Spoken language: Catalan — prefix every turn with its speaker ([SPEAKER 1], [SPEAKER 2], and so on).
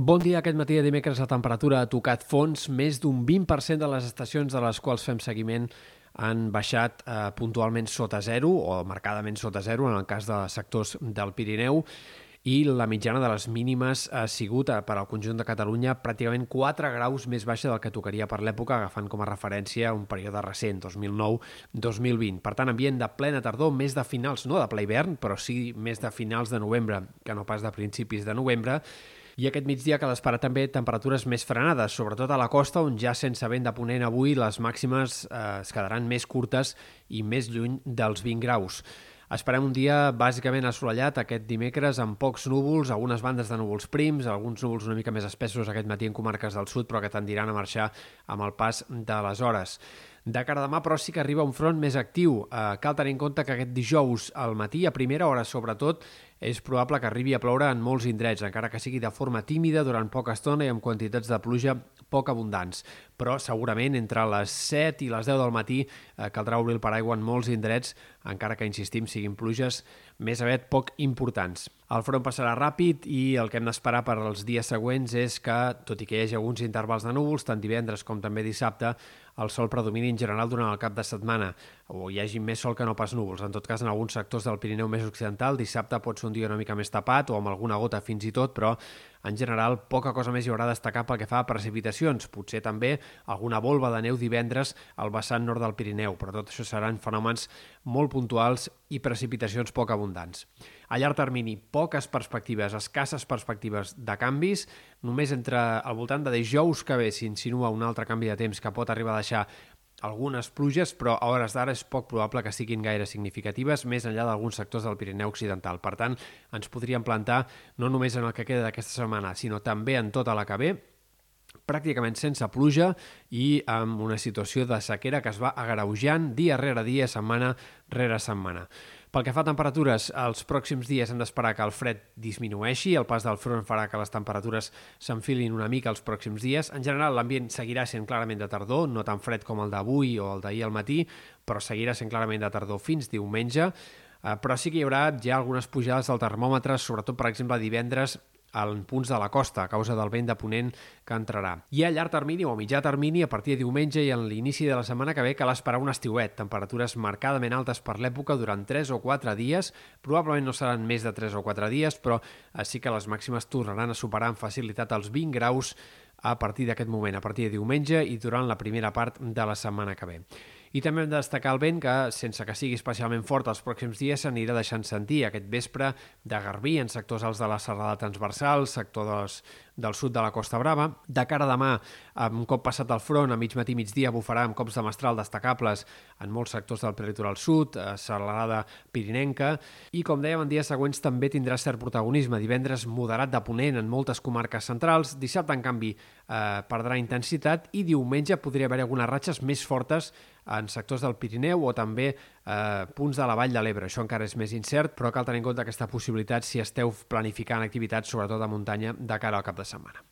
[SPEAKER 1] Bon dia. Aquest matí de dimecres la temperatura ha tocat fons. Més d'un 20% de les estacions de les quals fem seguiment han baixat eh, puntualment sota zero o marcadament sota zero en el cas de sectors del Pirineu i la mitjana de les mínimes ha sigut eh, per al conjunt de Catalunya pràcticament 4 graus més baixa del que tocaria per l'època, agafant com a referència un període recent, 2009-2020. Per tant, ambient de plena tardor, més de finals, no de ple hivern, però sí més de finals de novembre que no pas de principis de novembre, i aquest migdia cal esperar també temperatures més frenades, sobretot a la costa, on ja sense vent de ponent avui les màximes eh, es quedaran més curtes i més lluny dels 20 graus. Esperem un dia bàsicament assolellat aquest dimecres amb pocs núvols, algunes bandes de núvols prims, alguns núvols una mica més espessos aquest matí en comarques del sud, però que tendiran a marxar amb el pas de les hores. De cara a demà, però, sí que arriba un front més actiu. Eh, cal tenir en compte que aquest dijous al matí, a primera hora sobretot, és probable que arribi a ploure en molts indrets, encara que sigui de forma tímida durant poca estona i amb quantitats de pluja poc abundants. Però segurament entre les 7 i les 10 del matí eh, caldrà obrir el paraigua en molts indrets, encara que, insistim, siguin pluges més aviat poc importants. El front passarà ràpid i el que hem d'esperar per als dies següents és que, tot i que hi hagi alguns intervals de núvols, tant divendres com també dissabte, el sol predomini en general durant el cap de setmana, o hi hagi més sol que no pas núvols. En tot cas, en alguns sectors del Pirineu més occidental, dissabte pot ser un dia una mica més tapat o amb alguna gota fins i tot, però en general poca cosa més hi haurà a destacar pel que fa a precipitacions. Potser també alguna volva de neu divendres al vessant nord del Pirineu, però tot això seran fenòmens molt puntuals i precipitacions poc abundants. A llarg termini, poques perspectives, escasses perspectives de canvis, només entre al voltant de dijous que ve s'insinua un altre canvi de temps que pot arribar a deixar algunes pluges, però a hores d'ara és poc probable que siguin gaire significatives, més enllà d'alguns sectors del Pirineu Occidental. Per tant, ens podríem plantar no només en el que queda d'aquesta setmana, sinó també en tota la que ve, pràcticament sense pluja i amb una situació de sequera que es va agreujant dia rere dia, setmana rere setmana. Pel que fa a temperatures, els pròxims dies hem d'esperar que el fred disminueixi, el pas del front farà que les temperatures s'enfilin una mica els pròxims dies. En general, l'ambient seguirà sent clarament de tardor, no tan fred com el d'avui o el d'ahir al matí, però seguirà sent clarament de tardor fins diumenge, eh, però sí que hi haurà ja algunes pujades del termòmetre, sobretot, per exemple, divendres en punts de la costa a causa del vent de ponent que entrarà. I a llarg termini o a mitjà termini, a partir de diumenge i en l'inici de la setmana que ve, cal esperar un estiuet, temperatures marcadament altes per l'època durant 3 o 4 dies, probablement no seran més de 3 o 4 dies, però sí que les màximes tornaran a superar amb facilitat els 20 graus a partir d'aquest moment, a partir de diumenge i durant la primera part de la setmana que ve. I també hem de destacar el vent que, sense que sigui especialment fort els pròxims dies, s'anirà deixant sentir aquest vespre de garbí en sectors alts de la serrada transversal, sector dels, del sud de la Costa Brava. De cara a demà, un cop passat el front, a mig matí migdia, bufarà amb cops de mestral destacables en molts sectors del peritoral sud, a serralada pirinenca, i com dèiem, en dies següents també tindrà cert protagonisme. Divendres moderat de ponent en moltes comarques centrals, dissabte, en canvi, eh, perdrà intensitat i diumenge podria haver algunes ratxes més fortes en sectors del Pirineu o també eh, punts de la Vall de l'Ebre. Això encara és més incert, però cal tenir en compte aquesta possibilitat si esteu planificant activitats, sobretot a muntanya, de cara al cap de setmana.